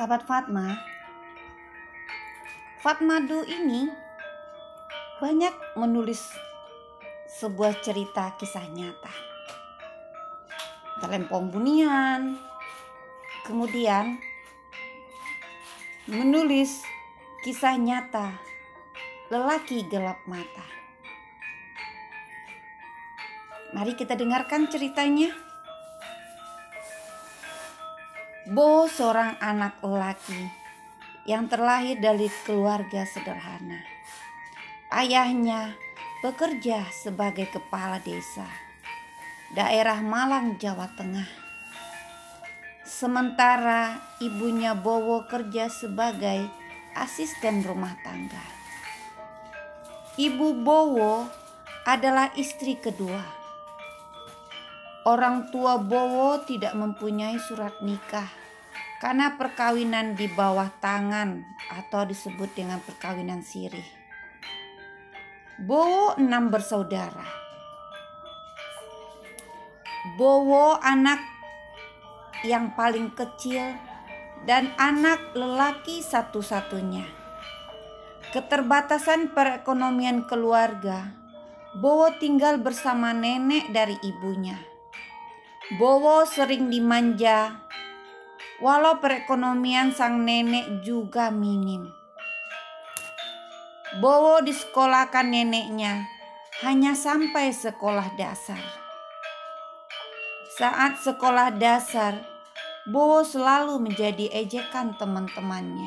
Sahabat Fatma, Fatmadu ini banyak menulis sebuah cerita kisah nyata. Telempong bunian, kemudian menulis kisah nyata lelaki gelap mata. Mari kita dengarkan ceritanya. Bo seorang anak lelaki yang terlahir dari keluarga sederhana. Ayahnya bekerja sebagai kepala desa daerah Malang, Jawa Tengah. Sementara ibunya Bowo kerja sebagai asisten rumah tangga. Ibu Bowo adalah istri kedua. Orang tua Bowo tidak mempunyai surat nikah karena perkawinan di bawah tangan atau disebut dengan perkawinan sirih. Bowo enam bersaudara. Bowo anak yang paling kecil dan anak lelaki satu-satunya. Keterbatasan perekonomian keluarga, Bowo tinggal bersama nenek dari ibunya. Bowo sering dimanja, walau perekonomian sang nenek juga minim. Bowo disekolahkan neneknya hanya sampai sekolah dasar. Saat sekolah dasar, Bowo selalu menjadi ejekan teman-temannya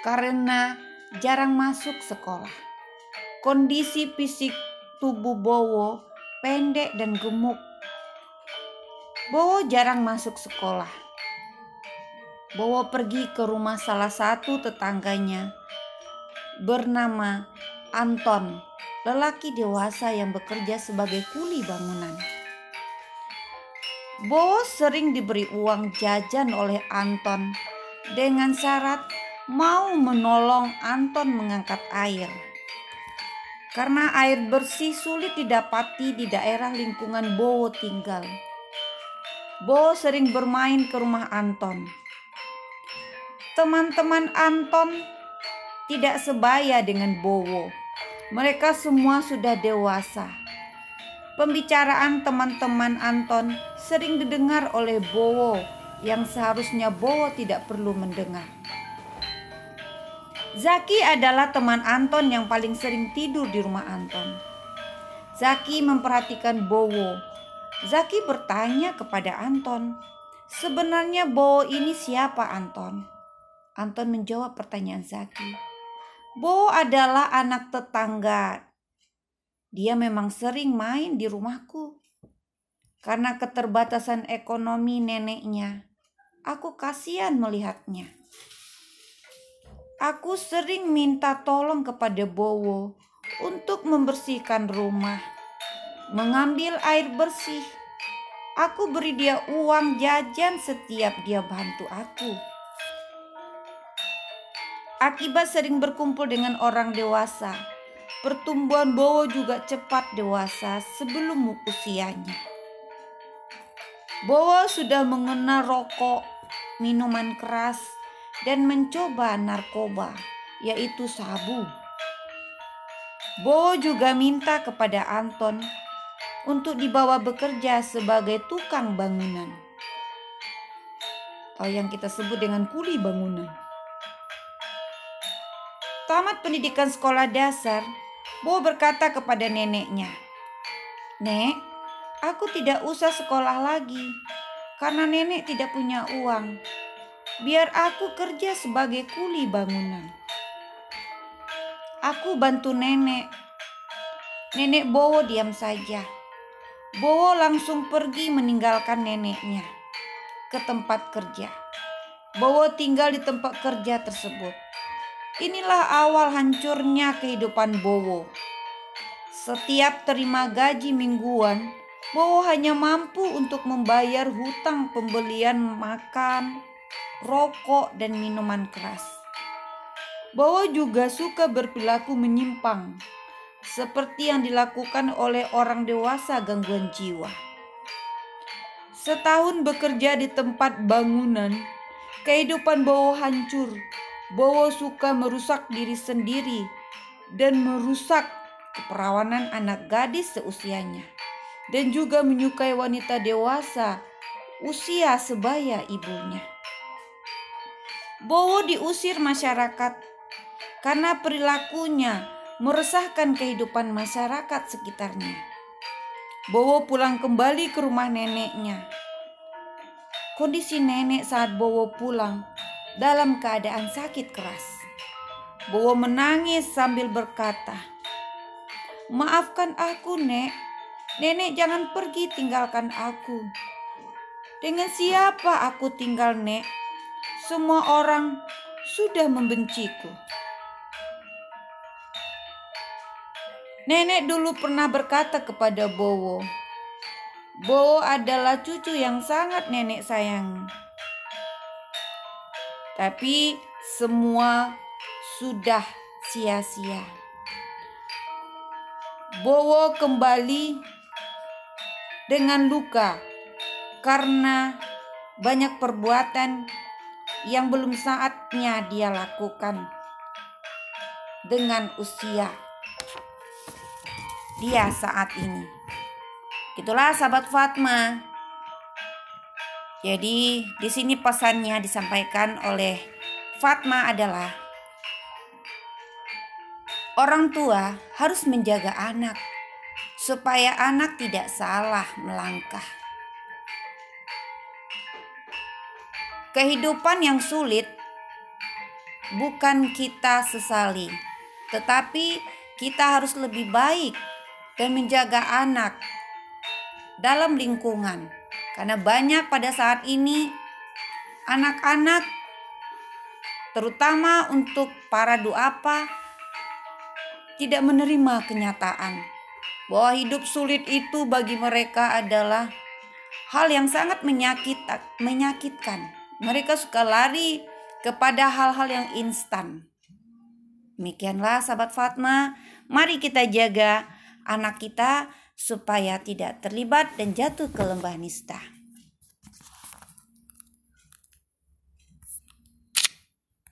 karena jarang masuk sekolah. Kondisi fisik tubuh Bowo pendek dan gemuk. Bowo jarang masuk sekolah. Bowo pergi ke rumah salah satu tetangganya bernama Anton, lelaki dewasa yang bekerja sebagai kuli bangunan. Bowo sering diberi uang jajan oleh Anton dengan syarat mau menolong Anton mengangkat air. Karena air bersih sulit didapati di daerah lingkungan Bowo tinggal. Bowo sering bermain ke rumah Anton. Teman-teman Anton tidak sebaya dengan Bowo. Mereka semua sudah dewasa Pembicaraan teman-teman Anton sering didengar oleh Bowo yang seharusnya Bowo tidak perlu mendengar. Zaki adalah teman Anton yang paling sering tidur di rumah Anton. Zaki memperhatikan Bowo. Zaki bertanya kepada Anton, "Sebenarnya Bowo ini siapa, Anton?" Anton menjawab pertanyaan Zaki. "Bowo adalah anak tetangga dia memang sering main di rumahku. Karena keterbatasan ekonomi neneknya, aku kasihan melihatnya. Aku sering minta tolong kepada Bowo untuk membersihkan rumah, mengambil air bersih. Aku beri dia uang jajan setiap dia bantu aku. Akibat sering berkumpul dengan orang dewasa, Pertumbuhan Bowo juga cepat dewasa sebelum usianya. Bowo sudah mengenal rokok, minuman keras, dan mencoba narkoba, yaitu sabu. Bowo juga minta kepada Anton untuk dibawa bekerja sebagai tukang bangunan. Atau yang kita sebut dengan kuli bangunan. Tamat pendidikan sekolah dasar, Bo berkata kepada neneknya, "Nek, aku tidak usah sekolah lagi karena nenek tidak punya uang. Biar aku kerja sebagai kuli bangunan. Aku bantu nenek." Nenek Bowo diam saja. Bowo langsung pergi meninggalkan neneknya ke tempat kerja. Bowo tinggal di tempat kerja tersebut. Inilah awal hancurnya kehidupan Bowo. Setiap terima gaji mingguan, Bowo hanya mampu untuk membayar hutang pembelian makan, rokok, dan minuman keras. Bowo juga suka berperilaku menyimpang, seperti yang dilakukan oleh orang dewasa gangguan jiwa. Setahun bekerja di tempat bangunan, Kehidupan Bowo hancur. Bowo suka merusak diri sendiri dan merusak keperawanan anak gadis seusianya. Dan juga menyukai wanita dewasa usia sebaya ibunya. Bowo diusir masyarakat karena perilakunya meresahkan kehidupan masyarakat sekitarnya. Bowo pulang kembali ke rumah neneknya. Kondisi nenek saat Bowo pulang dalam keadaan sakit keras. Bowo menangis sambil berkata, "Maafkan aku, Nek. Nenek jangan pergi tinggalkan aku. Dengan siapa aku tinggal, Nek? Semua orang sudah membenciku." Nenek dulu pernah berkata kepada Bowo, Bowo adalah cucu yang sangat nenek sayang. Tapi semua sudah sia-sia. Bowo kembali dengan luka karena banyak perbuatan yang belum saatnya dia lakukan dengan usia dia saat ini. Itulah sahabat Fatma. Jadi di sini pesannya disampaikan oleh Fatma adalah orang tua harus menjaga anak supaya anak tidak salah melangkah. Kehidupan yang sulit bukan kita sesali, tetapi kita harus lebih baik dan menjaga anak dalam lingkungan. Karena banyak pada saat ini anak-anak terutama untuk para duapa tidak menerima kenyataan bahwa hidup sulit itu bagi mereka adalah hal yang sangat menyakit, menyakitkan. Mereka suka lari kepada hal-hal yang instan. Demikianlah sahabat Fatma, mari kita jaga anak kita supaya tidak terlibat dan jatuh ke lembah nista.